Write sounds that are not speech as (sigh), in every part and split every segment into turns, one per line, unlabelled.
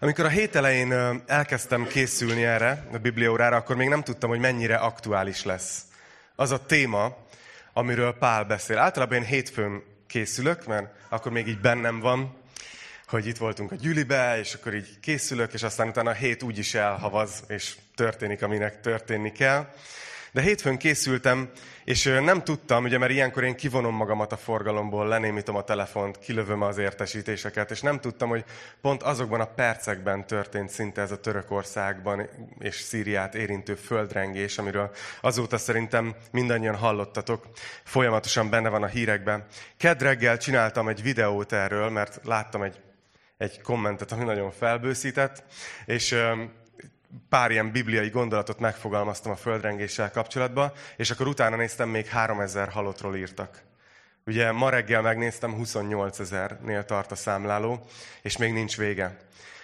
Amikor a hét elején elkezdtem készülni erre, a Bibliaórára, akkor még nem tudtam, hogy mennyire aktuális lesz. Az a téma, amiről Pál beszél. Általában én hétfőn készülök, mert akkor még így bennem van, hogy itt voltunk a gyűlibe, és akkor így készülök, és aztán utána a hét úgy is elhavaz, és történik, aminek történni kell. De hétfőn készültem, és nem tudtam, ugye, mert ilyenkor én kivonom magamat a forgalomból, lenémítom a telefont, kilövöm az értesítéseket, és nem tudtam, hogy pont azokban a percekben történt szinte ez a Törökországban és Szíriát érintő földrengés, amiről azóta szerintem mindannyian hallottatok, folyamatosan benne van a hírekben. Kedd reggel csináltam egy videót erről, mert láttam egy, egy kommentet, ami nagyon felbőszített, és pár ilyen bibliai gondolatot megfogalmaztam a földrengéssel kapcsolatban, és akkor utána néztem, még 3000 halottról írtak. Ugye ma reggel megnéztem, 28 ezernél tart a számláló, és még nincs vége.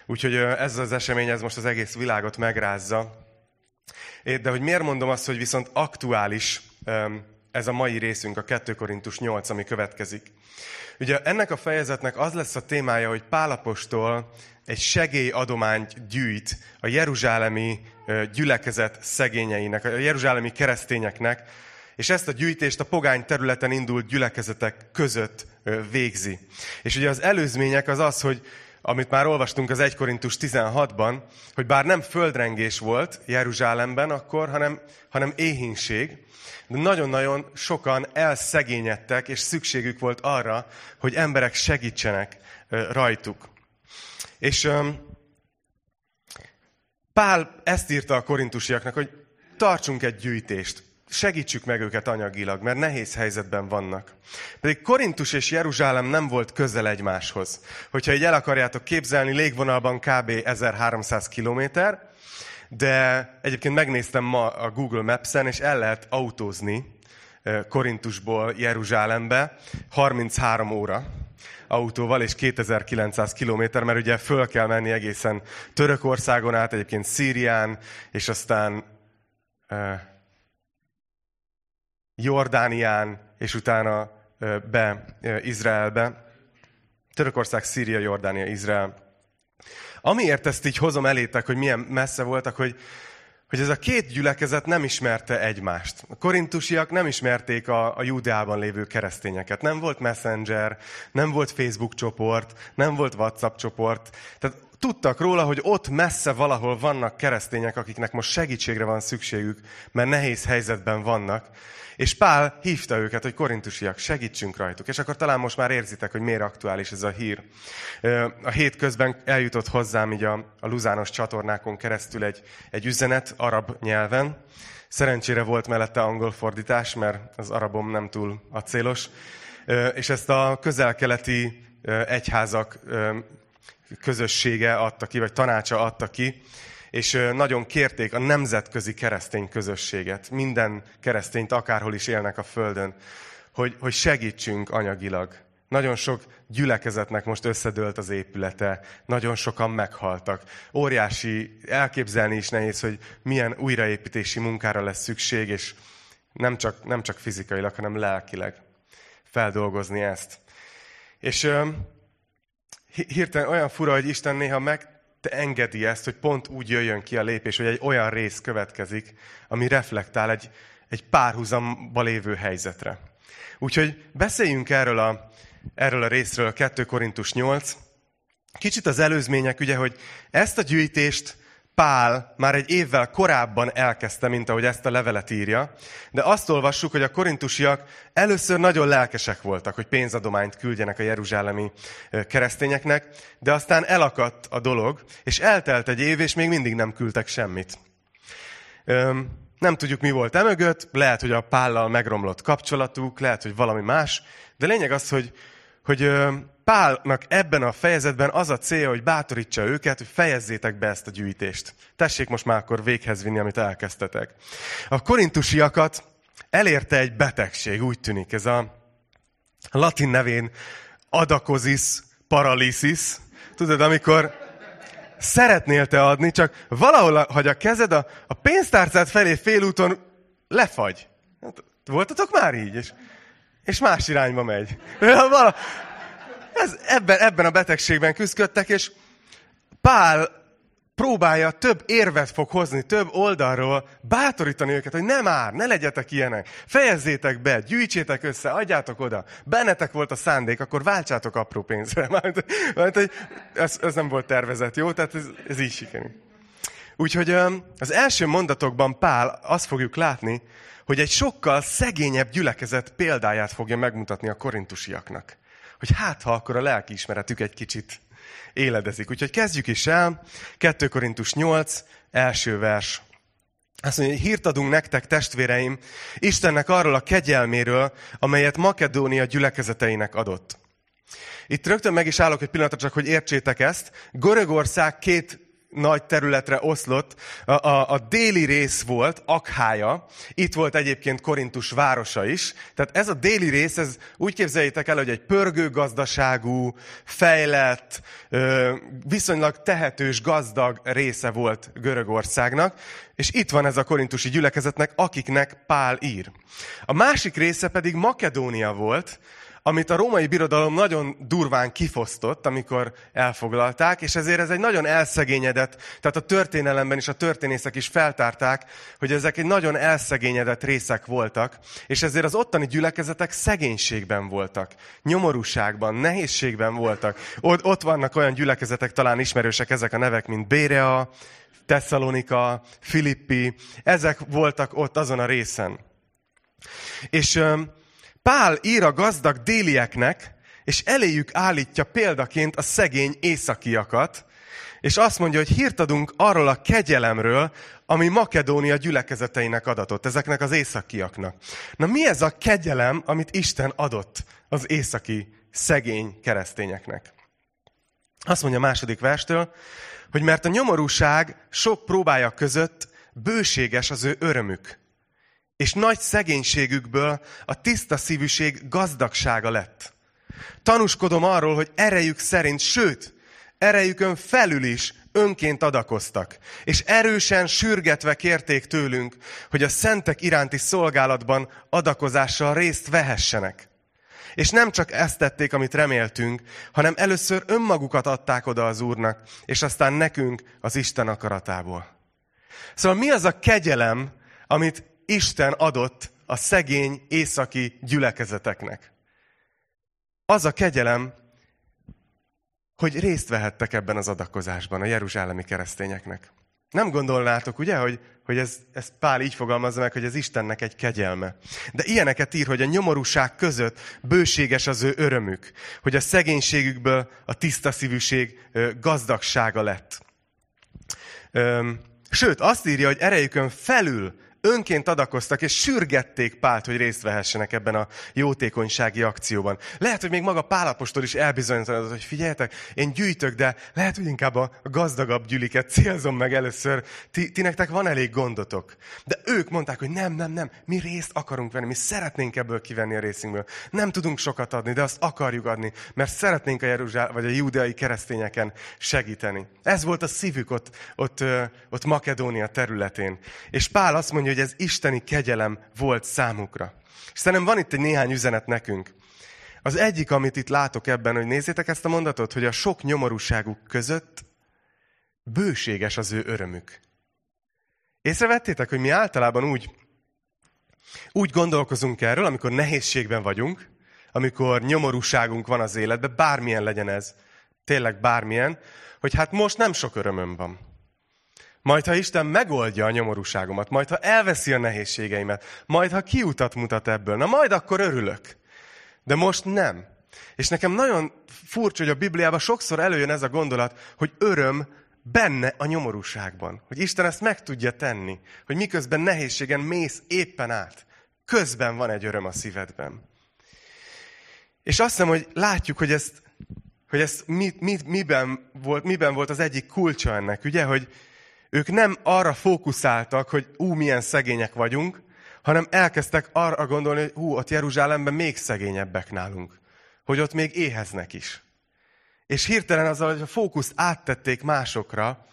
Úgyhogy ez az esemény, ez most az egész világot megrázza. De hogy miért mondom azt, hogy viszont aktuális ez a mai részünk, a 2 Korintus 8, ami következik. Ugye ennek a fejezetnek az lesz a témája, hogy Pálapostól egy segélyadományt gyűjt a jeruzsálemi gyülekezet szegényeinek, a jeruzsálemi keresztényeknek, és ezt a gyűjtést a pogány területen indult gyülekezetek között végzi. És ugye az előzmények az az, hogy amit már olvastunk az 1 Korintus 16-ban, hogy bár nem földrengés volt Jeruzsálemben akkor, hanem, hanem éhínség, de nagyon-nagyon sokan elszegényedtek, és szükségük volt arra, hogy emberek segítsenek rajtuk. És um, Pál ezt írta a korintusiaknak, hogy tartsunk egy gyűjtést, segítsük meg őket anyagilag, mert nehéz helyzetben vannak. Pedig Korintus és Jeruzsálem nem volt közel egymáshoz. Hogyha így el akarjátok képzelni, légvonalban kb. 1300 kilométer, de egyébként megnéztem ma a Google Maps-en, és el lehet autózni Korintusból Jeruzsálembe 33 óra autóval, és 2900 kilométer, mert ugye föl kell menni egészen Törökországon át, egyébként Szírián, és aztán uh, Jordánián, és utána be Izraelbe. Törökország, Szíria, Jordánia, Izrael. Amiért ezt így hozom elétek, hogy milyen messze voltak, hogy hogy ez a két gyülekezet nem ismerte egymást. A korintusiak nem ismerték a, a Júdeában lévő keresztényeket. Nem volt Messenger, nem volt Facebook csoport, nem volt WhatsApp csoport. Tehát tudtak róla, hogy ott messze valahol vannak keresztények, akiknek most segítségre van szükségük, mert nehéz helyzetben vannak. És Pál hívta őket, hogy korintusiak, segítsünk rajtuk. És akkor talán most már érzitek, hogy miért aktuális ez a hír. A hét közben eljutott hozzám így a, a luzános csatornákon keresztül egy, egy üzenet arab nyelven. Szerencsére volt mellette angol fordítás, mert az arabom nem túl acélos. És ezt a közel-keleti egyházak közössége adta ki, vagy tanácsa adta ki, és nagyon kérték a nemzetközi keresztény közösséget, minden keresztényt, akárhol is élnek a Földön, hogy, hogy segítsünk anyagilag. Nagyon sok gyülekezetnek most összedőlt az épülete, nagyon sokan meghaltak. Óriási, elképzelni is nehéz, hogy milyen újraépítési munkára lesz szükség, és nem csak, nem csak fizikailag, hanem lelkileg feldolgozni ezt. És hirtelen olyan fura, hogy Isten néha meg engedi ezt, hogy pont úgy jöjjön ki a lépés, hogy egy olyan rész következik, ami reflektál egy, egy párhuzamba lévő helyzetre. Úgyhogy beszéljünk erről a, erről a részről, 2 Korintus 8. Kicsit az előzmények, ugye, hogy ezt a gyűjtést Pál már egy évvel korábban elkezdte, mint ahogy ezt a levelet írja, de azt olvassuk, hogy a korintusiak először nagyon lelkesek voltak, hogy pénzadományt küldjenek a jeruzsálemi keresztényeknek, de aztán elakadt a dolog, és eltelt egy év, és még mindig nem küldtek semmit. Nem tudjuk, mi volt emögött, lehet, hogy a Pállal megromlott kapcsolatuk, lehet, hogy valami más, de lényeg az, hogy, hogy Pálnak ebben a fejezetben az a célja, hogy bátorítsa őket, hogy fejezzétek be ezt a gyűjtést. Tessék most már akkor véghez vinni, amit elkezdtetek. A korintusiakat elérte egy betegség, úgy tűnik. Ez a latin nevén adakozis paralysis. Tudod, amikor szeretnél te adni, csak valahol, hogy a kezed a, a pénztárcát felé félúton lefagy. Hát, voltatok már így? És, és más irányba megy. Ez, ebben, ebben a betegségben küzdöttek, és Pál próbálja több érvet fog hozni, több oldalról bátorítani őket, hogy nem már, ne legyetek ilyenek. Fejezzétek be, gyűjtsétek össze, adjátok oda. Bennetek volt a szándék, akkor váltsátok apró pénzre. (laughs) Mert, mert ez, ez nem volt tervezett, jó? Tehát ez, ez így sikerült. Úgyhogy az első mondatokban Pál azt fogjuk látni, hogy egy sokkal szegényebb gyülekezet példáját fogja megmutatni a korintusiaknak. Hogy hát, ha akkor a lelkiismeretük egy kicsit éledezik. Úgyhogy kezdjük is el. 2 Korintus 8, első vers. Azt mondja, hogy hírt adunk nektek, testvéreim, Istennek arról a kegyelméről, amelyet Makedónia gyülekezeteinek adott. Itt rögtön meg is állok egy pillanatra, csak hogy értsétek ezt. Görögország két nagy területre oszlott. A, a, a déli rész volt, Akhája, itt volt egyébként Korintus városa is. Tehát ez a déli rész, ez úgy képzeljétek el, hogy egy pörgő gazdaságú, fejlett, viszonylag tehetős, gazdag része volt Görögországnak, és itt van ez a korintusi gyülekezetnek, akiknek Pál ír. A másik része pedig Makedónia volt, amit a római birodalom nagyon durván kifosztott, amikor elfoglalták, és ezért ez egy nagyon elszegényedett, tehát a történelemben is a történészek is feltárták, hogy ezek egy nagyon elszegényedett részek voltak, és ezért az ottani gyülekezetek szegénységben voltak, nyomorúságban, nehézségben voltak. Ott, ott vannak olyan gyülekezetek, talán ismerősek ezek a nevek, mint Bérea, Tesszalonika, Filippi, ezek voltak ott azon a részen. És Pál ír a gazdag délieknek, és eléjük állítja példaként a szegény északiakat, és azt mondja, hogy hírt adunk arról a kegyelemről, ami Makedónia gyülekezeteinek adatott, ezeknek az északiaknak. Na mi ez a kegyelem, amit Isten adott az északi szegény keresztényeknek? Azt mondja a második verstől, hogy mert a nyomorúság sok próbája között bőséges az ő örömük és nagy szegénységükből a tiszta szívűség gazdagsága lett. Tanúskodom arról, hogy erejük szerint, sőt, erejükön felül is önként adakoztak, és erősen sürgetve kérték tőlünk, hogy a szentek iránti szolgálatban adakozással részt vehessenek. És nem csak ezt tették, amit reméltünk, hanem először önmagukat adták oda az Úrnak, és aztán nekünk az Isten akaratából. Szóval mi az a kegyelem, amit Isten adott a szegény északi gyülekezeteknek. Az a kegyelem, hogy részt vehettek ebben az adakozásban a jeruzsálemi keresztényeknek. Nem gondolnátok, ugye, hogy, hogy ez, ez Pál így fogalmazza meg, hogy ez Istennek egy kegyelme. De ilyeneket ír, hogy a nyomorúság között bőséges az ő örömük, hogy a szegénységükből a tiszta szívűség gazdagsága lett. Sőt, azt írja, hogy erejükön felül önként adakoztak, és sürgették Pált, hogy részt vehessenek ebben a jótékonysági akcióban. Lehet, hogy még maga Pálapostól is elbizonyított, hogy figyeljetek, én gyűjtök, de lehet, hogy inkább a gazdagabb gyüliket célzom meg először. Ti, ti nektek van elég gondotok. De ők mondták, hogy nem, nem, nem, mi részt akarunk venni, mi szeretnénk ebből kivenni a részünkből. Nem tudunk sokat adni, de azt akarjuk adni, mert szeretnénk a Jeruzsál, vagy a júdeai keresztényeken segíteni. Ez volt a szívük ott, ott, ott Makedónia területén. És Pál azt mondja, hogy ez isteni kegyelem volt számukra. És szerintem van itt egy néhány üzenet nekünk. Az egyik, amit itt látok ebben, hogy nézzétek ezt a mondatot, hogy a sok nyomorúságuk között bőséges az ő örömük. Észrevettétek, hogy mi általában úgy, úgy gondolkozunk erről, amikor nehézségben vagyunk, amikor nyomorúságunk van az életben, bármilyen legyen ez, tényleg bármilyen, hogy hát most nem sok örömöm van. Majd, ha Isten megoldja a nyomorúságomat, majd, ha elveszi a nehézségeimet, majd, ha kiutat mutat ebből, na majd akkor örülök. De most nem. És nekem nagyon furcsa, hogy a Bibliában sokszor előjön ez a gondolat, hogy öröm benne a nyomorúságban. Hogy Isten ezt meg tudja tenni. Hogy miközben nehézségen mész éppen át. Közben van egy öröm a szívedben. És azt hiszem, hogy látjuk, hogy ezt, hogy ezt mi, mi, miben, volt, miben volt az egyik kulcsa ennek, ugye, hogy, ők nem arra fókuszáltak, hogy ú, milyen szegények vagyunk, hanem elkezdtek arra gondolni, hogy hú, ott Jeruzsálemben még szegényebbek nálunk. Hogy ott még éheznek is. És hirtelen azzal, hogy a fókuszt áttették másokra,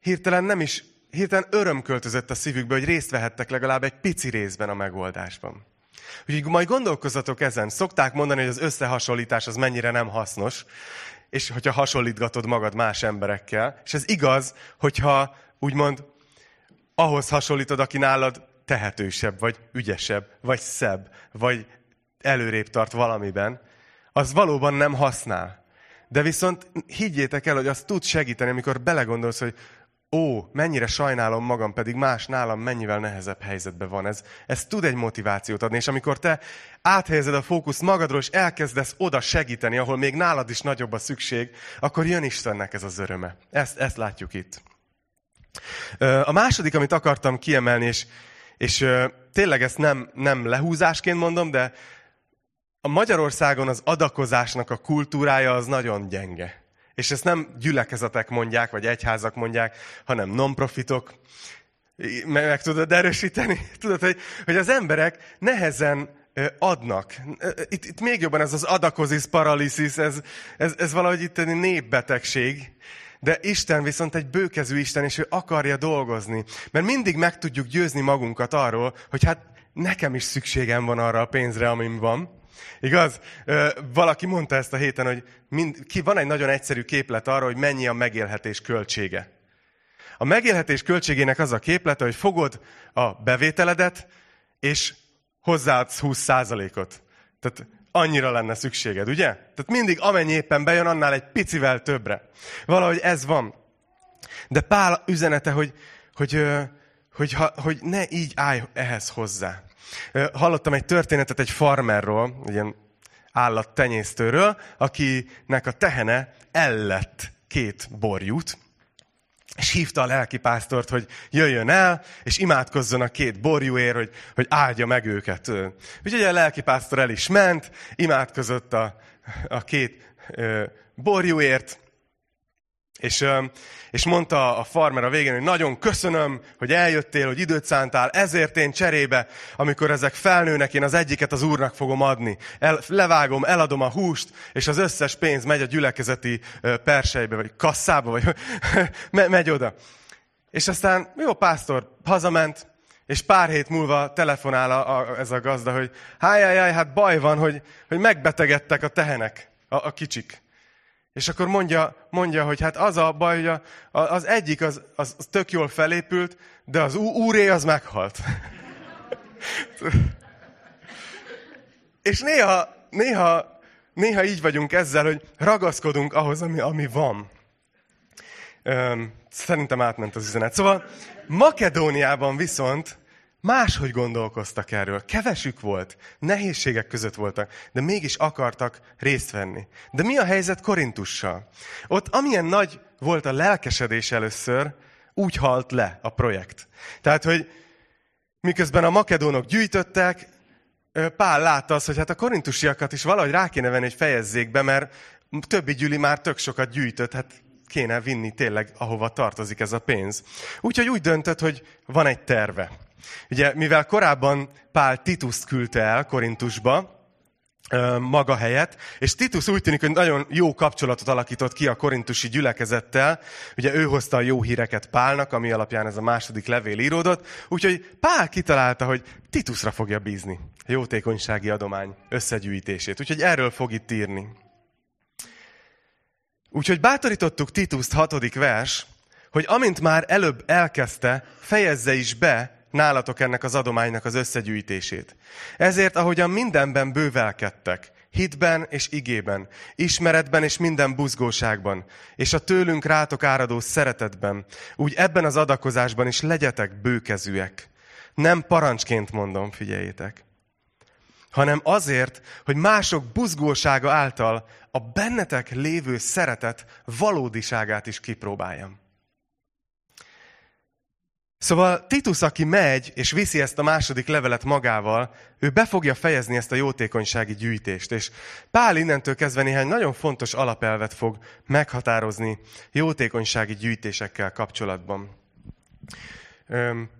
hirtelen nem is, hirtelen öröm költözött a szívükbe, hogy részt vehettek legalább egy pici részben a megoldásban. Úgyhogy majd gondolkozzatok ezen. Szokták mondani, hogy az összehasonlítás az mennyire nem hasznos. És hogyha hasonlítgatod magad más emberekkel, és ez igaz, hogyha úgymond ahhoz hasonlítod, aki nálad tehetősebb, vagy ügyesebb, vagy szebb, vagy előrébb tart valamiben, az valóban nem használ. De viszont higgyétek el, hogy az tud segíteni, amikor belegondolsz, hogy ó, mennyire sajnálom magam, pedig más nálam mennyivel nehezebb helyzetben van. Ez, ez tud egy motivációt adni, és amikor te áthelyezed a fókusz magadról, és elkezdesz oda segíteni, ahol még nálad is nagyobb a szükség, akkor jön Istennek ez az öröme. Ezt, ezt látjuk itt. A második, amit akartam kiemelni, és, és tényleg ezt nem, nem lehúzásként mondom, de a Magyarországon az adakozásnak a kultúrája az nagyon gyenge. És ezt nem gyülekezetek mondják, vagy egyházak mondják, hanem non-profitok. Meg, meg tudod erősíteni? (laughs) Tudod, hogy, hogy az emberek nehezen adnak. Itt, itt még jobban ez az adakozis paralisis, ez, ez, ez valahogy itt egy népbetegség. De Isten viszont egy bőkezű Isten, és ő akarja dolgozni. Mert mindig meg tudjuk győzni magunkat arról, hogy hát nekem is szükségem van arra a pénzre, amim van. Igaz? Valaki mondta ezt a héten, hogy mind, ki, van egy nagyon egyszerű képlet arra, hogy mennyi a megélhetés költsége. A megélhetés költségének az a képlete, hogy fogod a bevételedet, és hozzáadsz 20%-ot. Tehát annyira lenne szükséged, ugye? Tehát mindig amennyi éppen bejön, annál egy picivel többre. Valahogy ez van. De Pál üzenete, hogy, hogy, hogy, hogy, hogy ne így állj ehhez hozzá. Hallottam egy történetet egy farmerról, egy ilyen állattenyésztőről, akinek a tehene ellett két borjút, és hívta a lelkipásztort, hogy jöjjön el, és imádkozzon a két borjúért, hogy, hogy áldja meg őket. Úgyhogy a lelkipásztor el is ment, imádkozott a, a két borjúért, és, és mondta a farmer a végén, hogy nagyon köszönöm, hogy eljöttél, hogy időt szántál, ezért én cserébe, amikor ezek felnőnek, én az egyiket az úrnak fogom adni. El, levágom, eladom a húst, és az összes pénz megy a gyülekezeti persejbe, vagy kasszába, vagy (laughs) megy oda. És aztán, jó, pásztor, hazament, és pár hét múlva telefonál a, a, ez a gazda, hogy hájjájjáj, hát baj van, hogy, hogy megbetegedtek a tehenek, a, a kicsik. És akkor mondja, mondja, hogy hát az a baj, hogy a, az egyik az, az, az tök jól felépült, de az úré az meghalt. És néha, néha, néha így vagyunk ezzel, hogy ragaszkodunk ahhoz, ami, ami van. Szerintem átment az üzenet. Szóval Makedóniában viszont máshogy gondolkoztak erről. Kevesük volt, nehézségek között voltak, de mégis akartak részt venni. De mi a helyzet Korintussal? Ott amilyen nagy volt a lelkesedés először, úgy halt le a projekt. Tehát, hogy miközben a makedónok gyűjtöttek, Pál látta azt, hogy hát a korintusiakat is valahogy rá kéne venni, hogy fejezzék be, mert többi gyüli már tök sokat gyűjtött, hát kéne vinni tényleg, ahova tartozik ez a pénz. Úgyhogy úgy döntött, hogy van egy terve. Ugye, mivel korábban Pál Tituszt küldte el Korintusba, maga helyett, és Titus úgy tűnik, hogy nagyon jó kapcsolatot alakított ki a korintusi gyülekezettel. Ugye ő hozta a jó híreket Pálnak, ami alapján ez a második levél íródott. Úgyhogy Pál kitalálta, hogy Titusra fogja bízni a jótékonysági adomány összegyűjtését. Úgyhogy erről fog itt írni. Úgyhogy bátorítottuk Tituszt, hatodik vers, hogy amint már előbb elkezdte, fejezze is be nálatok ennek az adománynak az összegyűjtését. Ezért, ahogyan mindenben bővelkedtek, hitben és igében, ismeretben és minden buzgóságban, és a tőlünk rátok áradó szeretetben, úgy ebben az adakozásban is legyetek bőkezűek. Nem parancsként mondom, figyeljétek, hanem azért, hogy mások buzgósága által a bennetek lévő szeretet valódiságát is kipróbáljam. Szóval Titus, aki megy és viszi ezt a második levelet magával, ő be fogja fejezni ezt a jótékonysági gyűjtést. És Pál innentől kezdve néhány nagyon fontos alapelvet fog meghatározni jótékonysági gyűjtésekkel kapcsolatban.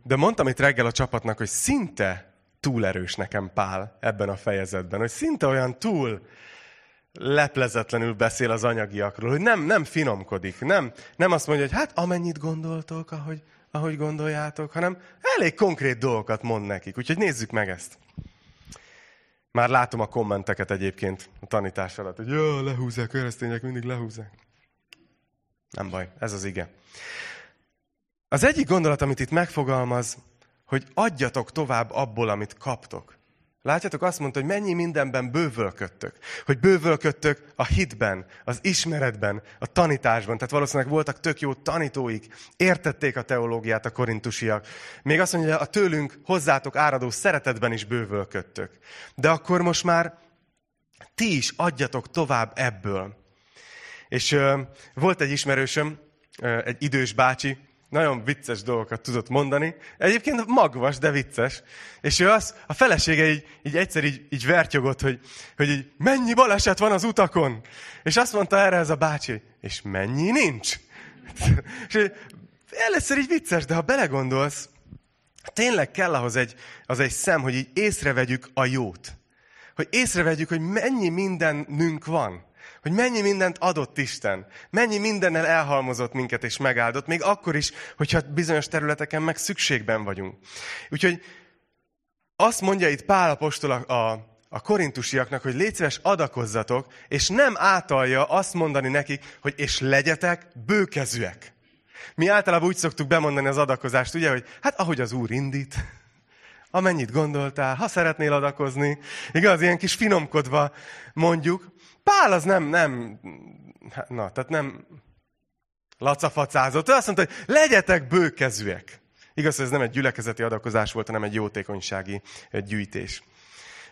De mondtam itt reggel a csapatnak, hogy szinte túl erős nekem Pál ebben a fejezetben, hogy szinte olyan túl leplezetlenül beszél az anyagiakról, hogy nem, nem finomkodik, nem, nem azt mondja, hogy hát amennyit gondoltok, ahogy, ahogy gondoljátok, hanem elég konkrét dolgokat mond nekik. Úgyhogy nézzük meg ezt. Már látom a kommenteket egyébként a tanítás alatt, hogy jó, lehúzzák, keresztények mindig lehúzzák. Nem baj, ez az ige. Az egyik gondolat, amit itt megfogalmaz, hogy adjatok tovább abból, amit kaptok. Látjátok, azt mondta, hogy mennyi mindenben bővölködtök. Hogy bővölködtök a hitben, az ismeretben, a tanításban. Tehát valószínűleg voltak tök jó tanítóik, értették a teológiát a korintusiak. Még azt mondja, hogy a tőlünk hozzátok áradó szeretetben is bővölködtök. De akkor most már ti is adjatok tovább ebből. És uh, volt egy ismerősöm, uh, egy idős bácsi, nagyon vicces dolgokat tudott mondani. Egyébként magvas, de vicces. És ő az, a felesége így, így egyszer így, így vertyogott, hogy, hogy így, mennyi baleset van az utakon. És azt mondta erre ez a bácsi, és mennyi nincs. (laughs) és először így vicces, de ha belegondolsz, tényleg kell ahhoz egy, az egy szem, hogy így észrevegyük a jót. Hogy észrevegyük, hogy mennyi mindenünk van hogy mennyi mindent adott Isten, mennyi mindennel elhalmozott minket és megáldott, még akkor is, hogyha bizonyos területeken meg szükségben vagyunk. Úgyhogy azt mondja itt Pál apostol a, a, a korintusiaknak, hogy légy szíves, adakozzatok, és nem átalja azt mondani nekik, hogy és legyetek bőkezűek. Mi általában úgy szoktuk bemondani az adakozást, ugye, hogy hát ahogy az Úr indít, amennyit gondoltál, ha szeretnél adakozni, igaz, ilyen kis finomkodva mondjuk, Pál az nem, nem, na, tehát nem lacafacázott. Ő azt mondta, hogy legyetek bőkezűek. Igaz, hogy ez nem egy gyülekezeti adakozás volt, hanem egy jótékonysági gyűjtés.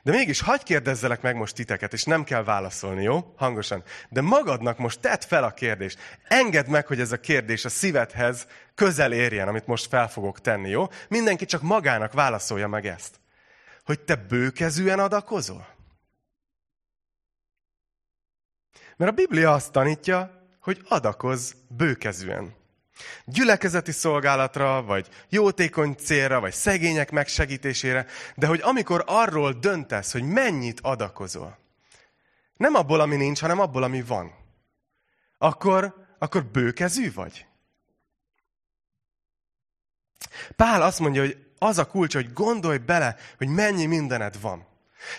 De mégis, hagyj kérdezzelek meg most titeket, és nem kell válaszolni, jó? Hangosan. De magadnak most tedd fel a kérdést. Engedd meg, hogy ez a kérdés a szívedhez közel érjen, amit most fel fogok tenni, jó? Mindenki csak magának válaszolja meg ezt. Hogy te bőkezűen adakozol? Mert a Biblia azt tanítja, hogy adakoz bőkezűen. Gyülekezeti szolgálatra, vagy jótékony célra, vagy szegények megsegítésére, de hogy amikor arról döntesz, hogy mennyit adakozol, nem abból, ami nincs, hanem abból, ami van, akkor, akkor bőkezű vagy. Pál azt mondja, hogy az a kulcs, hogy gondolj bele, hogy mennyi mindened van.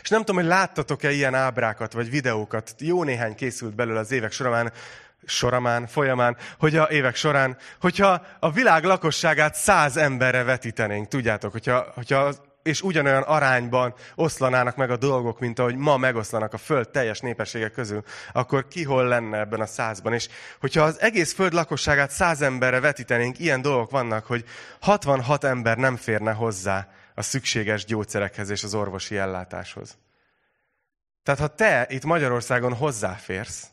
És nem tudom, hogy láttatok-e ilyen ábrákat, vagy videókat, jó néhány készült belőle az évek során, soramán, folyamán, hogy a évek során, hogyha a világ lakosságát száz emberre vetítenénk, tudjátok, hogyha, hogyha és ugyanolyan arányban oszlanának meg a dolgok, mint ahogy ma megoszlanak a Föld teljes népessége közül, akkor ki hol lenne ebben a százban? És hogyha az egész Föld lakosságát száz emberre vetítenénk, ilyen dolgok vannak, hogy 66 ember nem férne hozzá a szükséges gyógyszerekhez és az orvosi ellátáshoz. Tehát ha te itt Magyarországon hozzáférsz,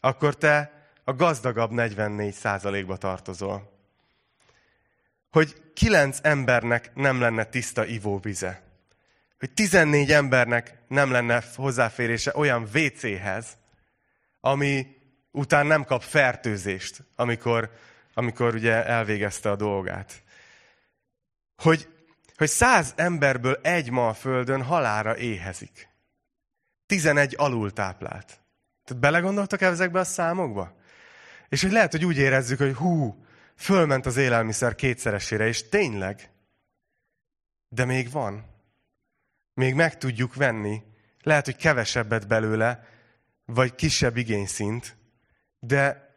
akkor te a gazdagabb 44 százalékba tartozol. Hogy kilenc embernek nem lenne tiszta ivóvize. Hogy 14 embernek nem lenne hozzáférése olyan WC-hez, ami után nem kap fertőzést, amikor, amikor ugye elvégezte a dolgát. Hogy hogy száz emberből egy ma a földön halára éhezik. Tizenegy alultáplált. Tehát belegondoltak ezekbe a számokba? És hogy lehet, hogy úgy érezzük, hogy hú, fölment az élelmiszer kétszeresére, és tényleg. De még van. Még meg tudjuk venni. Lehet, hogy kevesebbet belőle, vagy kisebb igényszint. De,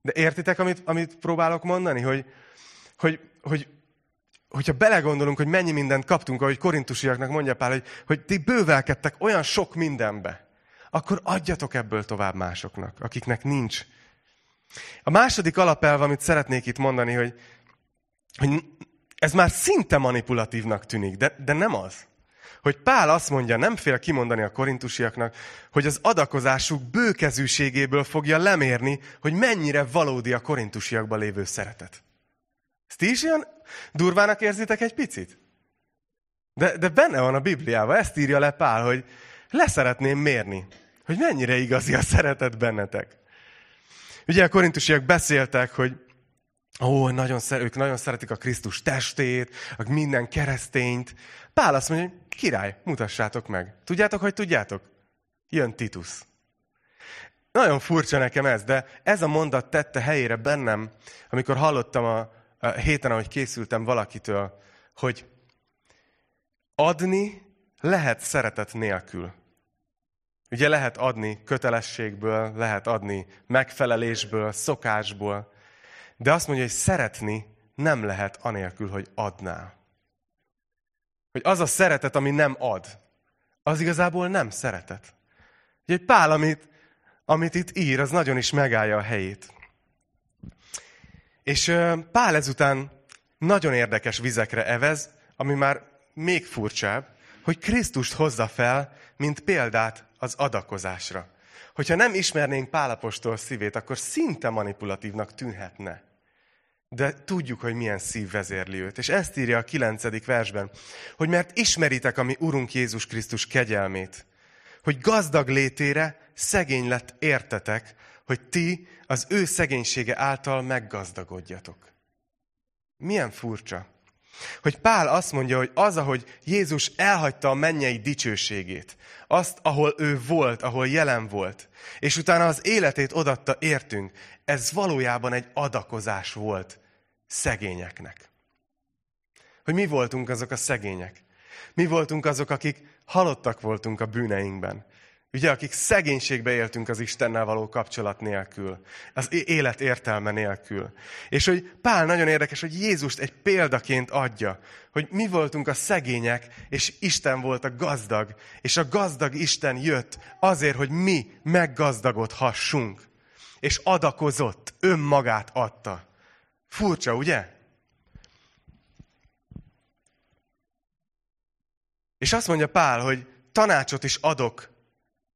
de értitek, amit, amit próbálok mondani? Hogy, hogy, hogy hogyha belegondolunk, hogy mennyi mindent kaptunk, ahogy korintusiaknak mondja Pál, hogy, hogy ti bővelkedtek olyan sok mindenbe, akkor adjatok ebből tovább másoknak, akiknek nincs. A második alapelv, amit szeretnék itt mondani, hogy, hogy ez már szinte manipulatívnak tűnik, de, de nem az. Hogy Pál azt mondja, nem fél kimondani a korintusiaknak, hogy az adakozásuk bőkezűségéből fogja lemérni, hogy mennyire valódi a korintusiakban lévő szeretet. Ezt ti is ilyen durvának érzitek egy picit? De, de benne van a Bibliában, ezt írja le Pál, hogy leszeretném mérni, hogy mennyire igazi a szeretet bennetek. Ugye a korintusiak beszéltek, hogy ó, nagyon szer, ők nagyon szeretik a Krisztus testét, a minden keresztényt. Pál azt mondja, hogy király, mutassátok meg. Tudjátok, hogy tudjátok? Jön Titus. Nagyon furcsa nekem ez, de ez a mondat tette helyére bennem, amikor hallottam a, héten, ahogy készültem valakitől, hogy adni lehet szeretet nélkül. Ugye lehet adni kötelességből, lehet adni megfelelésből, szokásból, de azt mondja, hogy szeretni nem lehet anélkül, hogy adnál. Hogy az a szeretet, ami nem ad, az igazából nem szeretet. Ugye Pál, amit, amit itt ír, az nagyon is megállja a helyét. És Pál ezután nagyon érdekes vizekre evez, ami már még furcsább, hogy Krisztust hozza fel, mint példát az adakozásra. Hogyha nem ismernénk Pálapostól szívét, akkor szinte manipulatívnak tűnhetne. De tudjuk, hogy milyen szív vezérli őt. És ezt írja a kilencedik versben, hogy mert ismeritek a mi Urunk Jézus Krisztus kegyelmét, hogy gazdag létére szegény lett értetek, hogy ti az ő szegénysége által meggazdagodjatok. Milyen furcsa. Hogy Pál azt mondja, hogy az, ahogy Jézus elhagyta a mennyei dicsőségét, azt, ahol ő volt, ahol jelen volt, és utána az életét odatta értünk, ez valójában egy adakozás volt szegényeknek. Hogy mi voltunk azok a szegények? Mi voltunk azok, akik halottak voltunk a bűneinkben. Ugye, akik szegénységbe éltünk az Istennel való kapcsolat nélkül, az élet értelme nélkül. És hogy Pál nagyon érdekes, hogy Jézust egy példaként adja, hogy mi voltunk a szegények, és Isten volt a gazdag, és a gazdag Isten jött azért, hogy mi meggazdagodhassunk. És adakozott, önmagát adta. Furcsa, ugye? És azt mondja Pál, hogy tanácsot is adok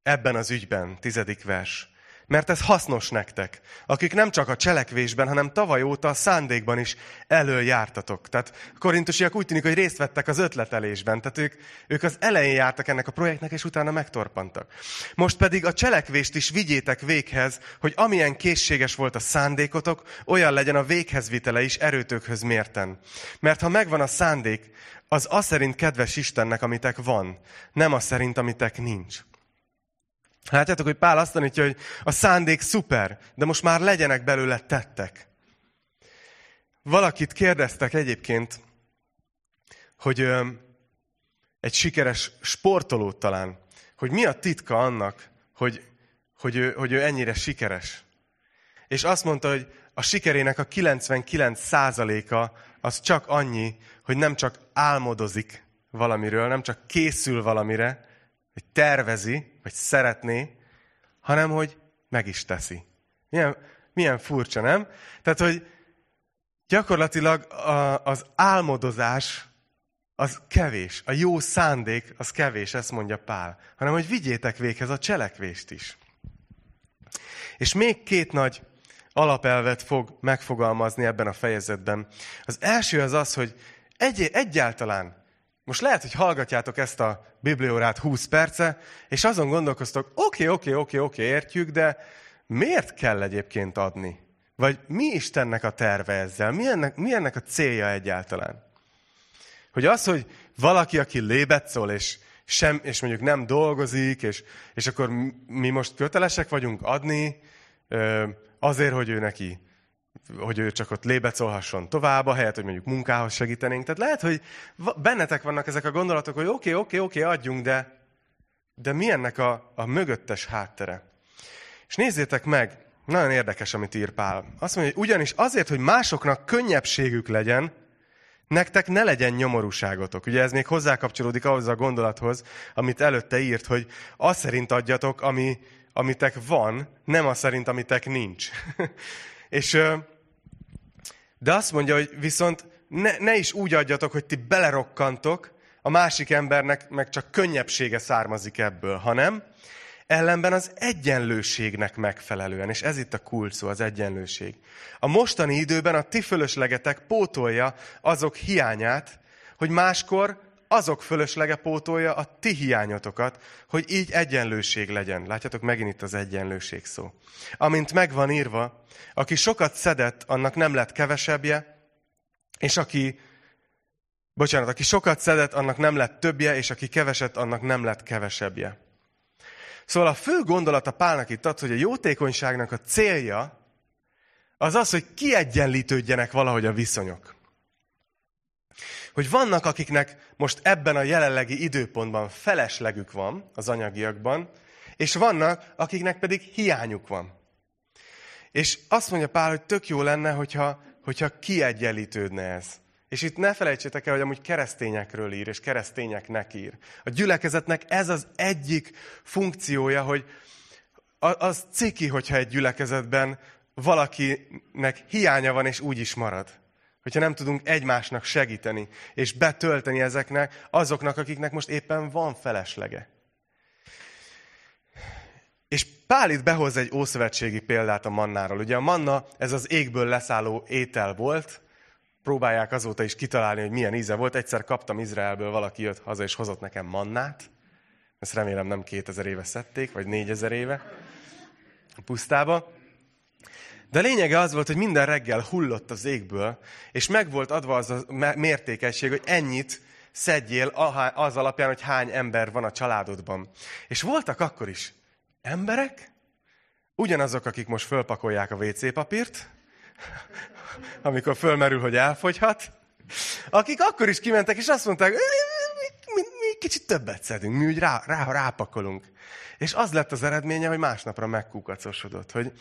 ebben az ügyben, tizedik vers. Mert ez hasznos nektek, akik nem csak a cselekvésben, hanem tavaly óta a szándékban is előjártatok. Tehát korintusiak úgy tűnik, hogy részt vettek az ötletelésben. Tehát ők, ők az elején jártak ennek a projektnek, és utána megtorpantak. Most pedig a cselekvést is vigyétek véghez, hogy amilyen készséges volt a szándékotok, olyan legyen a véghez vitele is erőtökhöz mérten. Mert ha megvan a szándék, az az szerint kedves Istennek, amitek van, nem az szerint, amitek nincs. Látjátok, hogy Pál azt tanítja, hogy a szándék szuper, de most már legyenek belőle tettek. Valakit kérdeztek egyébként, hogy ö, egy sikeres sportolót talán, hogy mi a titka annak, hogy, hogy, ő, hogy ő ennyire sikeres. És azt mondta, hogy a sikerének a 99%-a az csak annyi, hogy nem csak álmodozik valamiről, nem csak készül valamire, hogy tervezi, vagy szeretné, hanem hogy meg is teszi. Milyen, milyen furcsa, nem? Tehát, hogy gyakorlatilag a, az álmodozás az kevés, a jó szándék az kevés, ezt mondja Pál, hanem hogy vigyétek véghez a cselekvést is. És még két nagy alapelvet fog megfogalmazni ebben a fejezetben. Az első az az, hogy egy, egyáltalán most lehet, hogy hallgatjátok ezt a bibliórát 20 perce, és azon gondolkoztok, oké, oké, oké, oké, értjük, de miért kell egyébként adni? Vagy mi Istennek a terve ezzel? Mi ennek, mi ennek a célja egyáltalán? Hogy az, hogy valaki, aki lébet szól, és, sem, és mondjuk nem dolgozik, és, és akkor mi most kötelesek vagyunk adni, azért, hogy ő neki hogy ő csak ott lébecolhasson tovább, helyett, hogy mondjuk munkához segítenénk. Tehát lehet, hogy bennetek vannak ezek a gondolatok, hogy oké, okay, oké, okay, oké, okay, adjunk, de, de mi ennek a, a mögöttes háttere? És nézzétek meg, nagyon érdekes, amit ír Pál. Azt mondja, hogy ugyanis azért, hogy másoknak könnyebbségük legyen, nektek ne legyen nyomorúságotok. Ugye ez még hozzákapcsolódik ahhoz a gondolathoz, amit előtte írt, hogy az szerint adjatok, ami, amitek van, nem az szerint, amitek nincs. (laughs) És, de azt mondja, hogy viszont ne, ne is úgy adjatok, hogy ti belerokkantok, a másik embernek meg csak könnyebbsége származik ebből, hanem ellenben az egyenlőségnek megfelelően, és ez itt a kulcs szó, az egyenlőség. A mostani időben a ti fölöslegetek pótolja azok hiányát, hogy máskor azok fölöslege pótolja a ti hiányotokat, hogy így egyenlőség legyen. Látjátok, megint itt az egyenlőség szó. Amint megvan írva, aki sokat szedett, annak nem lett kevesebbje, és aki, bocsánat, aki sokat szedett, annak nem lett többje, és aki keveset, annak nem lett kevesebbje. Szóval a fő gondolat a Pálnak itt az, hogy a jótékonyságnak a célja az az, hogy kiegyenlítődjenek valahogy a viszonyok hogy vannak, akiknek most ebben a jelenlegi időpontban feleslegük van az anyagiakban, és vannak, akiknek pedig hiányuk van. És azt mondja Pál, hogy tök jó lenne, hogyha, hogyha kiegyenlítődne ez. És itt ne felejtsétek el, hogy amúgy keresztényekről ír, és keresztényeknek ír. A gyülekezetnek ez az egyik funkciója, hogy az ciki, hogyha egy gyülekezetben valakinek hiánya van, és úgy is marad. Hogyha nem tudunk egymásnak segíteni, és betölteni ezeknek, azoknak, akiknek most éppen van feleslege. És Pál itt behoz egy ószövetségi példát a mannáról. Ugye a manna, ez az égből leszálló étel volt, próbálják azóta is kitalálni, hogy milyen íze volt. Egyszer kaptam Izraelből, valaki jött haza és hozott nekem mannát. Ezt remélem nem 2000 éve szedték, vagy 4000 éve a pusztába. De a lényege az volt, hogy minden reggel hullott az égből, és meg volt adva az a mértékesség, hogy ennyit szedjél az alapján, hogy hány ember van a családodban. És voltak akkor is emberek, ugyanazok, akik most fölpakolják a WC papírt, (laughs) amikor fölmerül, hogy elfogyhat, akik akkor is kimentek, és azt mondták, mi, mi kicsit többet szedünk, mi úgy rá, rá, rápakolunk. És az lett az eredménye, hogy másnapra megkukacosodott, hogy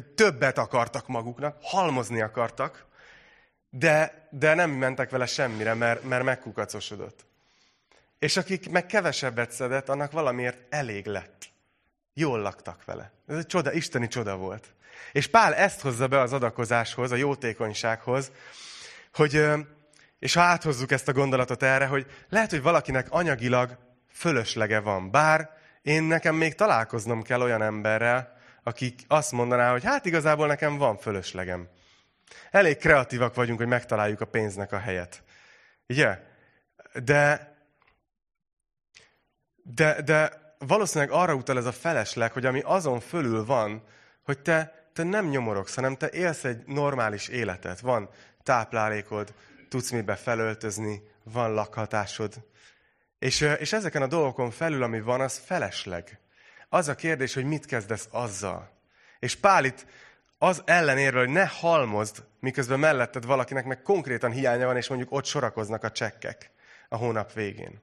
többet akartak maguknak, halmozni akartak, de, de nem mentek vele semmire, mert, mert megkukacosodott. És akik meg kevesebbet szedett, annak valamiért elég lett. Jól laktak vele. Ez egy csoda, isteni csoda volt. És Pál ezt hozza be az adakozáshoz, a jótékonysághoz, hogy, és ha áthozzuk ezt a gondolatot erre, hogy lehet, hogy valakinek anyagilag fölöslege van. Bár én nekem még találkoznom kell olyan emberrel, akik azt mondaná, hogy hát igazából nekem van fölöslegem. Elég kreatívak vagyunk, hogy megtaláljuk a pénznek a helyet. Ugye? De, de, de valószínűleg arra utal ez a felesleg, hogy ami azon fölül van, hogy te, te nem nyomorogsz, hanem te élsz egy normális életet. Van táplálékod, tudsz mibe felöltözni, van lakhatásod. És, és ezeken a dolgokon felül, ami van, az felesleg. Az a kérdés, hogy mit kezdesz azzal. És Pál itt az ellenérve, hogy ne halmozd, miközben melletted valakinek meg konkrétan hiánya van, és mondjuk ott sorakoznak a csekkek a hónap végén.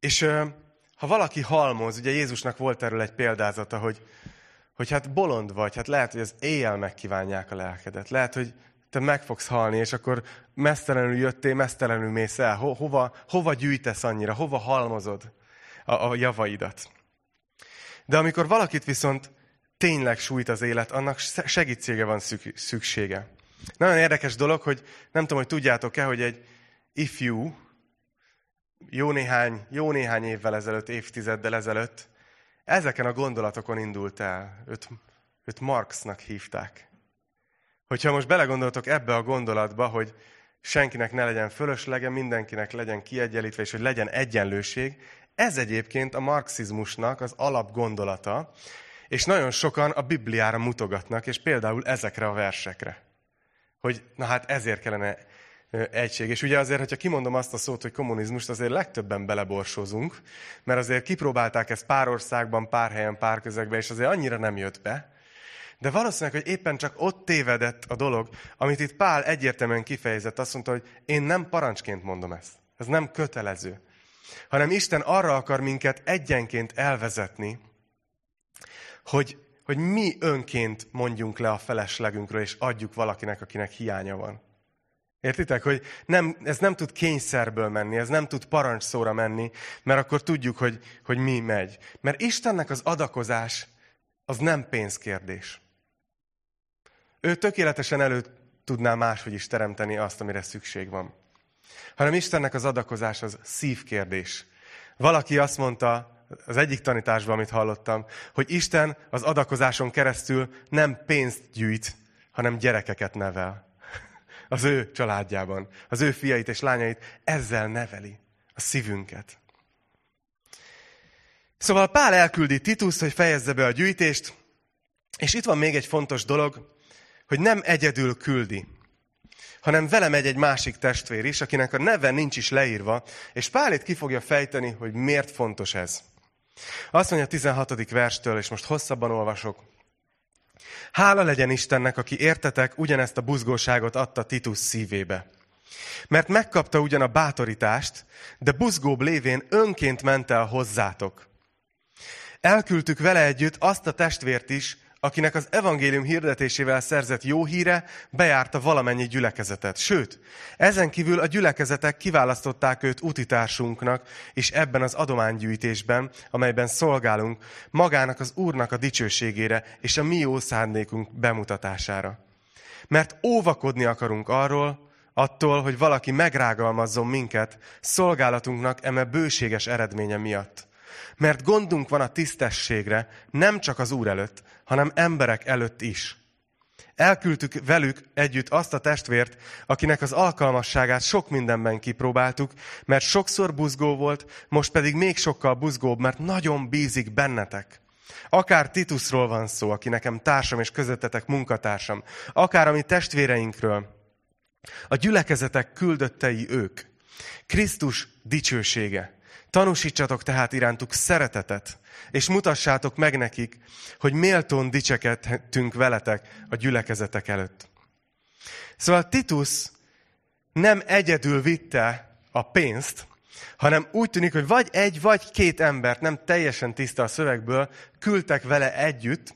És ha valaki halmoz, ugye Jézusnak volt erről egy példázata, hogy, hogy hát bolond vagy, hát lehet, hogy az éjjel megkívánják a lelkedet. Lehet, hogy te meg fogsz halni, és akkor mesztelenül jöttél, mesztelenül mész el. Ho, hova, hova gyűjtesz annyira? Hova halmozod a, a javaidat? De amikor valakit viszont tényleg sújt az élet, annak segítsége van szüksége. Nagyon érdekes dolog, hogy nem tudom, hogy tudjátok-e, hogy egy ifjú, jó néhány, jó néhány évvel ezelőtt, évtizeddel ezelőtt, ezeken a gondolatokon indult el. Őt, őt Marxnak hívták. Hogyha most belegondoltok ebbe a gondolatba, hogy senkinek ne legyen fölöslege, mindenkinek legyen kiegyenlítve, és hogy legyen egyenlőség, ez egyébként a marxizmusnak az alapgondolata, és nagyon sokan a Bibliára mutogatnak, és például ezekre a versekre. Hogy na hát ezért kellene egység. És ugye azért, hogyha kimondom azt a szót, hogy kommunizmust, azért legtöbben beleborsozunk, mert azért kipróbálták ezt pár országban, pár helyen, pár közegben, és azért annyira nem jött be. De valószínűleg, hogy éppen csak ott tévedett a dolog, amit itt Pál egyértelműen kifejezett, azt mondta, hogy én nem parancsként mondom ezt. Ez nem kötelező. Hanem Isten arra akar minket egyenként elvezetni, hogy, hogy mi önként mondjunk le a feleslegünkről, és adjuk valakinek, akinek hiánya van. Értitek, hogy nem, ez nem tud kényszerből menni, ez nem tud parancsszóra menni, mert akkor tudjuk, hogy, hogy mi megy. Mert Istennek az adakozás az nem pénzkérdés. Ő tökéletesen elő tudná máshogy is teremteni azt, amire szükség van. Hanem Istennek az adakozás az szívkérdés. Valaki azt mondta az egyik tanításban, amit hallottam, hogy Isten az adakozáson keresztül nem pénzt gyűjt, hanem gyerekeket nevel (laughs) az ő családjában, az ő fiait és lányait, ezzel neveli a szívünket. Szóval Pál elküldi Tituszt, hogy fejezze be a gyűjtést, és itt van még egy fontos dolog, hogy nem egyedül küldi, hanem vele megy egy másik testvér is, akinek a neve nincs is leírva, és Pál itt ki fogja fejteni, hogy miért fontos ez. Azt mondja a 16. verstől, és most hosszabban olvasok, Hála legyen Istennek, aki értetek ugyanezt a buzgóságot adta Titus szívébe. Mert megkapta ugyan a bátorítást, de buzgóbb lévén önként ment el hozzátok. Elküldtük vele együtt azt a testvért is, akinek az evangélium hirdetésével szerzett jó híre bejárta valamennyi gyülekezetet. Sőt, ezen kívül a gyülekezetek kiválasztották őt utitársunknak, és ebben az adománygyűjtésben, amelyben szolgálunk, magának az Úrnak a dicsőségére és a mi jó szándékunk bemutatására. Mert óvakodni akarunk arról, attól, hogy valaki megrágalmazzon minket szolgálatunknak eme bőséges eredménye miatt. Mert gondunk van a tisztességre, nem csak az Úr előtt, hanem emberek előtt is. Elküldtük velük együtt azt a testvért, akinek az alkalmasságát sok mindenben kipróbáltuk, mert sokszor buzgó volt, most pedig még sokkal buzgóbb, mert nagyon bízik bennetek. Akár Titusról van szó, aki nekem társam és közöttetek munkatársam, akár a mi testvéreinkről, a gyülekezetek küldöttei ők. Krisztus dicsősége. Tanúsítsatok tehát irántuk szeretetet, és mutassátok meg nekik, hogy méltón dicsekedhetünk veletek a gyülekezetek előtt. Szóval Titus nem egyedül vitte a pénzt, hanem úgy tűnik, hogy vagy egy, vagy két embert, nem teljesen tiszta a szövegből, küldtek vele együtt,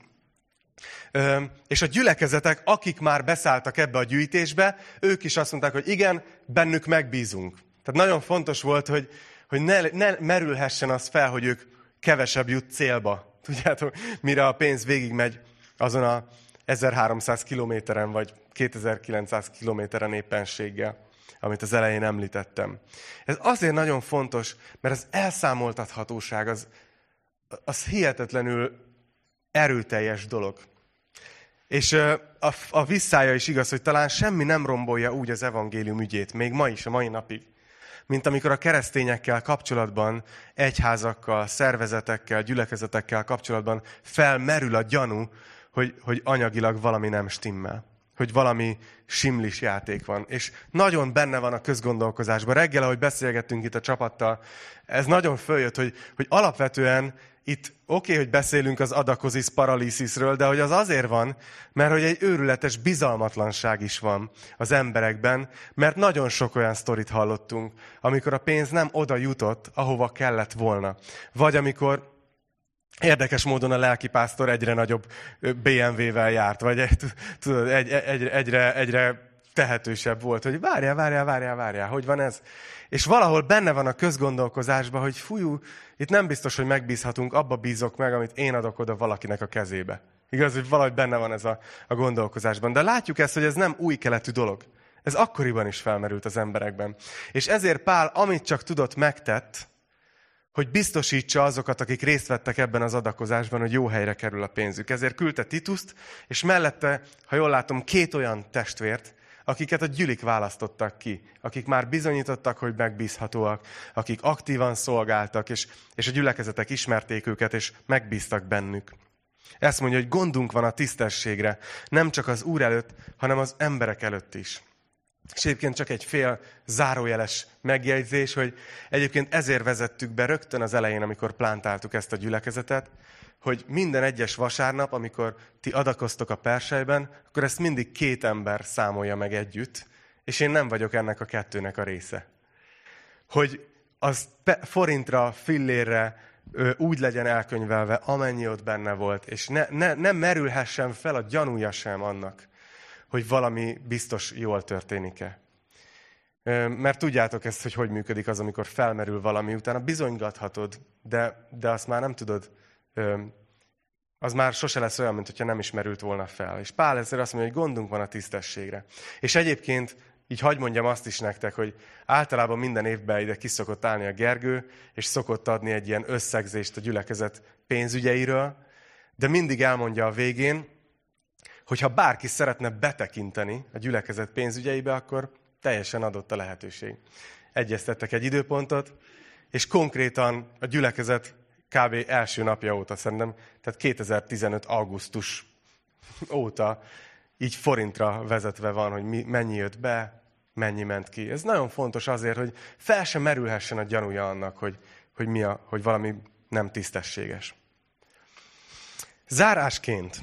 és a gyülekezetek, akik már beszálltak ebbe a gyűjtésbe, ők is azt mondták, hogy igen, bennük megbízunk. Tehát nagyon fontos volt, hogy, hogy ne, ne merülhessen az fel, hogy ők kevesebb jut célba. (laughs) Tudjátok, mire a pénz végigmegy azon a 1300 kilométeren, vagy 2900 kilométeren éppenséggel, amit az elején említettem. Ez azért nagyon fontos, mert az elszámoltathatóság az, az hihetetlenül erőteljes dolog. És a, a visszája is igaz, hogy talán semmi nem rombolja úgy az evangélium ügyét, még ma is, a mai napig, mint amikor a keresztényekkel kapcsolatban, egyházakkal, szervezetekkel, gyülekezetekkel kapcsolatban felmerül a gyanú, hogy, hogy anyagilag valami nem stimmel. Hogy valami simlis játék van. És nagyon benne van a közgondolkozásban. Reggel, ahogy beszélgettünk itt a csapattal, ez nagyon följött, hogy, hogy alapvetően itt oké, okay, hogy beszélünk az adakozis paralíszisről, de hogy az azért van, mert hogy egy őrületes bizalmatlanság is van az emberekben, mert nagyon sok olyan sztorit hallottunk, amikor a pénz nem oda jutott, ahova kellett volna. Vagy amikor Érdekes módon a lelkipásztor egyre nagyobb BMW-vel járt, vagy tudod, egy, egy, egyre, egyre tehetősebb volt, hogy várjál, várjál, várjál, várjál, hogy van ez? És valahol benne van a közgondolkozásban, hogy fújú, itt nem biztos, hogy megbízhatunk, abba bízok meg, amit én adok oda valakinek a kezébe. Igaz, hogy valahogy benne van ez a, a gondolkozásban. De látjuk ezt, hogy ez nem új keletű dolog. Ez akkoriban is felmerült az emberekben. És ezért Pál, amit csak tudott, megtett, hogy biztosítsa azokat, akik részt vettek ebben az adakozásban, hogy jó helyre kerül a pénzük. Ezért küldte Tituszt, és mellette, ha jól látom, két olyan testvért, akiket a gyülik választottak ki, akik már bizonyítottak, hogy megbízhatóak, akik aktívan szolgáltak, és, és a gyülekezetek ismerték őket, és megbíztak bennük. Ezt mondja, hogy gondunk van a tisztességre, nem csak az Úr előtt, hanem az emberek előtt is. És egyébként csak egy fél zárójeles megjegyzés, hogy egyébként ezért vezettük be rögtön az elején, amikor plántáltuk ezt a gyülekezetet, hogy minden egyes vasárnap, amikor ti adakoztok a persejben, akkor ezt mindig két ember számolja meg együtt, és én nem vagyok ennek a kettőnek a része. Hogy az forintra, fillérre úgy legyen elkönyvelve, amennyi ott benne volt, és ne, ne, ne merülhessen fel a gyanúja sem annak, hogy valami biztos jól történik-e. Mert tudjátok ezt, hogy hogy működik az, amikor felmerül valami, utána bizonygathatod, de, de azt már nem tudod az már sose lesz olyan, mint hogyha nem ismerült volna fel. És Pál ezzel azt mondja, hogy gondunk van a tisztességre. És egyébként így hagy mondjam azt is nektek, hogy általában minden évben ide kiszokott állni a Gergő, és szokott adni egy ilyen összegzést a gyülekezet pénzügyeiről, de mindig elmondja a végén, hogy ha bárki szeretne betekinteni a gyülekezet pénzügyeibe, akkor teljesen adott a lehetőség. Egyeztettek egy időpontot, és konkrétan a gyülekezet kb. első napja óta szerintem, tehát 2015. augusztus (laughs) óta így forintra vezetve van, hogy mi, mennyi jött be, mennyi ment ki. Ez nagyon fontos azért, hogy fel sem merülhessen a gyanúja annak, hogy, hogy, mi a, hogy valami nem tisztességes. Zárásként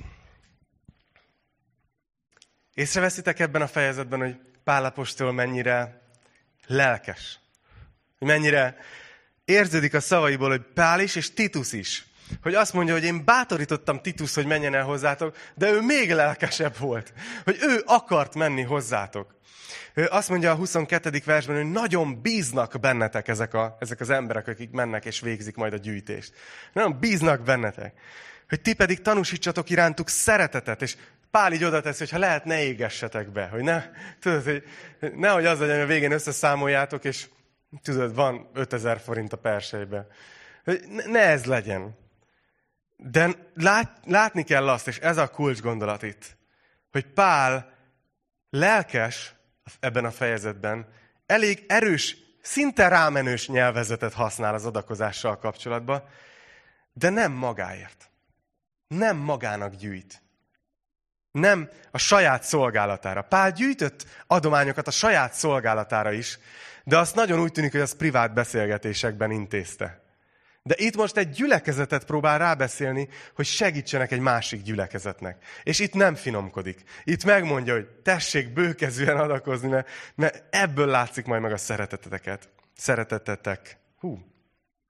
Észreveszitek ebben a fejezetben, hogy Pálapostól mennyire lelkes. Mennyire érződik a szavaiból, hogy Pál is és Titus is. Hogy azt mondja, hogy én bátorítottam Titus, hogy menjen el hozzátok, de ő még lelkesebb volt. Hogy ő akart menni hozzátok. Ő azt mondja a 22. versben, hogy nagyon bíznak bennetek ezek, a, ezek az emberek, akik mennek és végzik majd a gyűjtést. Nagyon bíznak bennetek. Hogy ti pedig tanúsítsatok irántuk szeretetet, és Pál így oda teszi, hogy ha lehet, ne égessetek be. Hogy ne, tudod, hogy nehogy az legyen, hogy a végén összeszámoljátok, és tudod, van 5000 forint a persejbe. Hogy ne ez legyen. De lát, látni kell azt, és ez a kulcs gondolat itt, hogy Pál lelkes ebben a fejezetben, elég erős, szinte rámenős nyelvezetet használ az adakozással kapcsolatban, de nem magáért. Nem magának gyűjt. Nem a saját szolgálatára. Pál gyűjtött adományokat a saját szolgálatára is, de azt nagyon úgy tűnik, hogy az privát beszélgetésekben intézte. De itt most egy gyülekezetet próbál rábeszélni, hogy segítsenek egy másik gyülekezetnek. És itt nem finomkodik. Itt megmondja, hogy tessék bőkezűen adakozni, mert, ebből látszik majd meg a szereteteteket. Szeretetetek. Hú,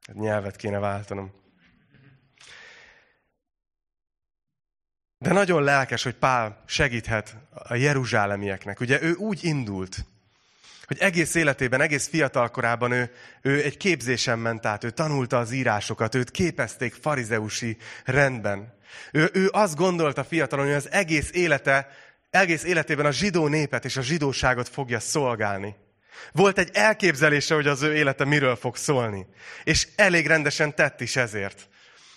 hát nyelvet kéne váltanom. De nagyon lelkes, hogy Pál segíthet a jeruzsálemieknek. Ugye ő úgy indult, hogy egész életében, egész fiatal korában ő, ő egy képzésen ment át, ő tanulta az írásokat, őt képezték farizeusi rendben. Ő, ő azt gondolta fiatalon, hogy az egész élete, egész életében a zsidó népet és a zsidóságot fogja szolgálni. Volt egy elképzelése, hogy az ő élete miről fog szólni. És elég rendesen tett is ezért.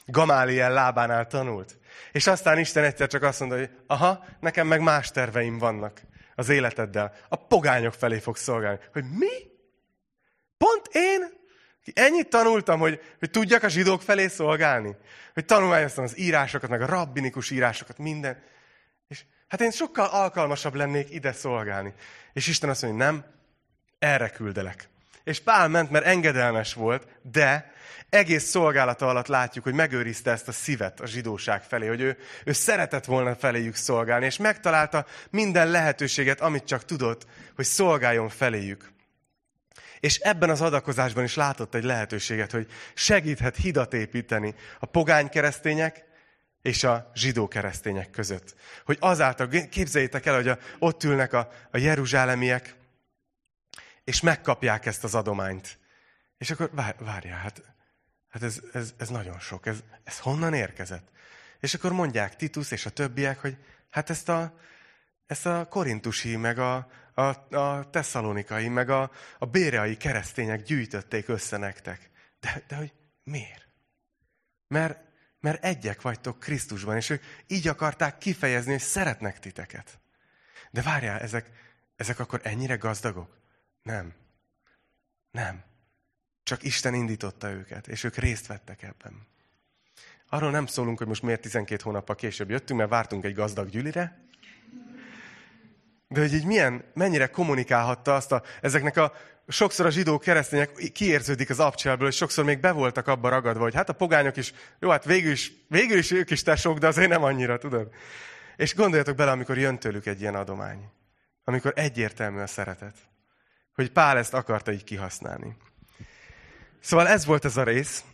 Gamáliel lábánál tanult. És aztán Isten egyszer csak azt mondta, hogy aha, nekem meg más terveim vannak az életeddel. A pogányok felé fog szolgálni. Hogy mi? Pont én? Ennyit tanultam, hogy, hogy tudjak a zsidók felé szolgálni. Hogy tanulmányoztam az írásokat, meg a rabbinikus írásokat, minden. És hát én sokkal alkalmasabb lennék ide szolgálni. És Isten azt mondja, nem, erre küldelek. És Pál ment, mert engedelmes volt, de egész szolgálata alatt látjuk, hogy megőrizte ezt a szívet a zsidóság felé, hogy ő, ő szeretett volna feléjük szolgálni, és megtalálta minden lehetőséget, amit csak tudott, hogy szolgáljon feléjük. És ebben az adakozásban is látott egy lehetőséget, hogy segíthet hidat építeni a pogány keresztények és a zsidó keresztények között. Hogy azáltal, képzeljétek el, hogy a, ott ülnek a, a jeruzsálemiek, és megkapják ezt az adományt. És akkor várjál, hát Hát ez, ez, ez nagyon sok. Ez, ez honnan érkezett? És akkor mondják Titus és a többiek, hogy hát ezt a, ezt a korintusi, meg a, a, a tesszalonikai, meg a, a béreai keresztények gyűjtötték össze nektek. De, de hogy miért? Mert, mert egyek vagytok Krisztusban, és ők így akarták kifejezni, hogy szeretnek titeket. De várjál, ezek, ezek akkor ennyire gazdagok? Nem. Nem. Csak Isten indította őket, és ők részt vettek ebben. Arról nem szólunk, hogy most miért 12 hónappal később jöttünk, mert vártunk egy gazdag gyűlire. De hogy így milyen, mennyire kommunikálhatta azt a, ezeknek a, sokszor a zsidó keresztények kiérződik az abcselből, és sokszor még be voltak abba ragadva, hogy hát a pogányok is, jó, hát végül is, végül is ők is tesók, de azért nem annyira, tudod? És gondoljatok bele, amikor jön tőlük egy ilyen adomány. Amikor egyértelmű a szeretet. Hogy Pál ezt akarta így kihasználni. Szóval ez volt ez a rész,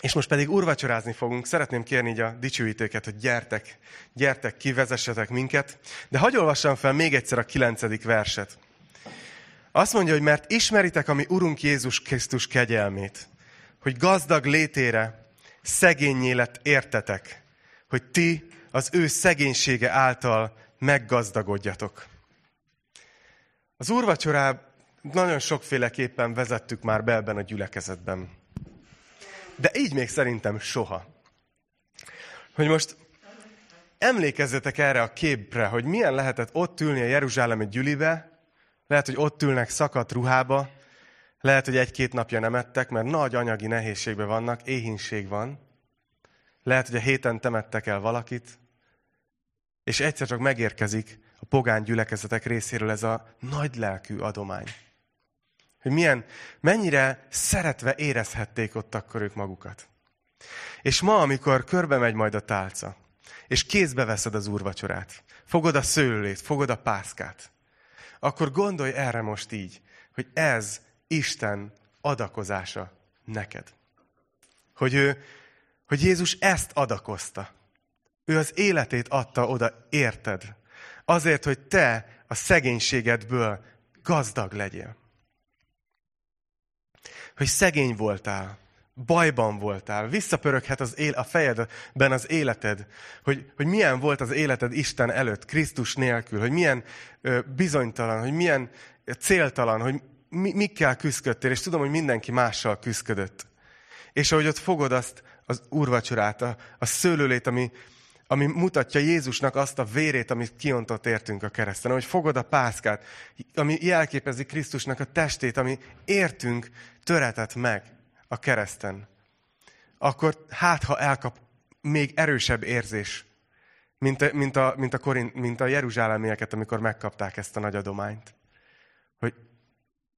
és most pedig urvacsorázni fogunk. Szeretném kérni így a dicsőítőket, hogy gyertek, gyertek, kivezessetek minket. De hagyj olvassam fel még egyszer a kilencedik verset. Azt mondja, hogy mert ismeritek a mi Urunk Jézus Krisztus kegyelmét, hogy gazdag létére szegényé lett értetek, hogy ti az ő szegénysége által meggazdagodjatok. Az úrvacsorában nagyon sokféleképpen vezettük már be ebben a gyülekezetben. De így még szerintem soha. Hogy most emlékezzetek erre a képre, hogy milyen lehetett ott ülni a Jeruzsálemi gyülibe, lehet, hogy ott ülnek szakadt ruhába, lehet, hogy egy-két napja nem ettek, mert nagy anyagi nehézségben vannak, éhínség van. Lehet, hogy a héten temettek el valakit, és egyszer csak megérkezik a pogány gyülekezetek részéről ez a nagy lelkű adomány. Hogy milyen, mennyire szeretve érezhették ott akkor ők magukat. És ma, amikor körbe megy majd a tálca, és kézbe veszed az úrvacsorát, fogod a szőlőlét, fogod a pászkát, akkor gondolj erre most így, hogy ez Isten adakozása neked. Hogy, ő, hogy Jézus ezt adakozta. Ő az életét adta oda, érted? Azért, hogy te a szegénységedből gazdag legyél. Hogy szegény voltál, bajban voltál, visszapöröghet az él, a fejedben az életed, hogy, hogy milyen volt az életed Isten előtt, Krisztus nélkül, hogy milyen ö, bizonytalan, hogy milyen céltalan, hogy mi, mikkel küzdködtél, és tudom, hogy mindenki mással küzdködött. És ahogy ott fogod azt az úrvacsorát, a, a szőlőlét, ami, ami mutatja Jézusnak azt a vérét, amit kiontott értünk a kereszten. Ahogy fogod a pászkát, ami jelképezi Krisztusnak a testét, ami értünk töretett meg a kereszten. Akkor hát, ha elkap még erősebb érzés, mint a, mint a, mint a, Korin, mint a jeruzsálemieket, amikor megkapták ezt a nagy adományt. Hogy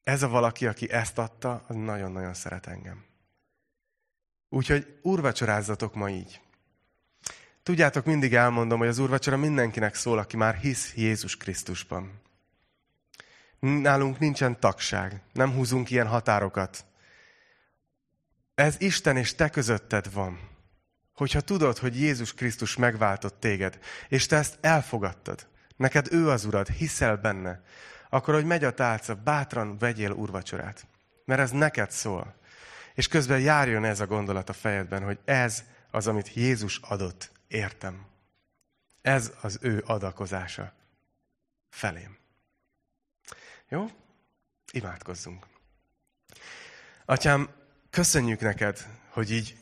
ez a valaki, aki ezt adta, az nagyon-nagyon szeret engem. Úgyhogy úrvacsorázzatok ma így. Tudjátok, mindig elmondom, hogy az úrvacsora mindenkinek szól, aki már hisz Jézus Krisztusban. Nálunk nincsen tagság, nem húzunk ilyen határokat. Ez Isten és te közötted van. Hogyha tudod, hogy Jézus Krisztus megváltott téged, és te ezt elfogadtad, neked ő az urad, hiszel benne, akkor, hogy megy a tálca, bátran vegyél úrvacsorát. Mert ez neked szól. És közben járjon ez a gondolat a fejedben, hogy ez az, amit Jézus adott értem. Ez az ő adakozása felém. Jó? Imádkozzunk. Atyám, köszönjük neked, hogy így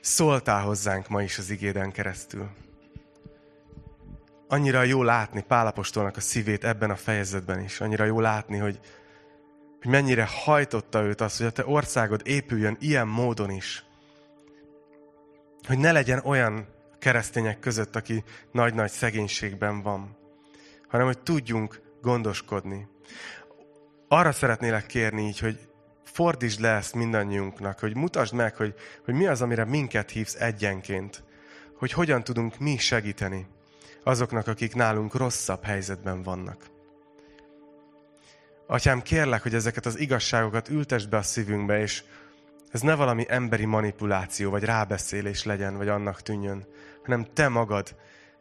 szóltál hozzánk ma is az igéden keresztül. Annyira jó látni Pálapostolnak a szívét ebben a fejezetben is. Annyira jó látni, hogy, hogy mennyire hajtotta őt az, hogy a te országod épüljön ilyen módon is. Hogy ne legyen olyan keresztények között, aki nagy-nagy szegénységben van, hanem hogy tudjunk gondoskodni. Arra szeretnélek kérni így, hogy fordítsd le ezt mindannyiunknak, hogy mutasd meg, hogy, hogy mi az, amire minket hívsz egyenként, hogy hogyan tudunk mi segíteni azoknak, akik nálunk rosszabb helyzetben vannak. Atyám, kérlek, hogy ezeket az igazságokat ültesd be a szívünkbe, és ez ne valami emberi manipuláció, vagy rábeszélés legyen, vagy annak tűnjön, hanem te magad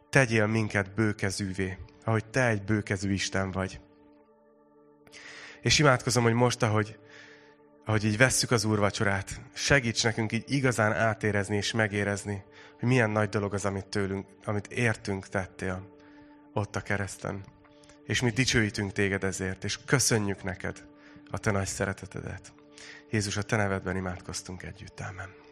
tegyél minket bőkezűvé, ahogy te egy bőkezű Isten vagy. És imádkozom, hogy most, ahogy, ahogy így vesszük az úrvacsorát, segíts nekünk így igazán átérezni és megérezni, hogy milyen nagy dolog az, amit tőlünk, amit értünk tettél ott a kereszten. És mi dicsőítünk téged ezért, és köszönjük neked a te nagy szeretetedet. Jézus, a te nevedben imádkoztunk együtt. Amen.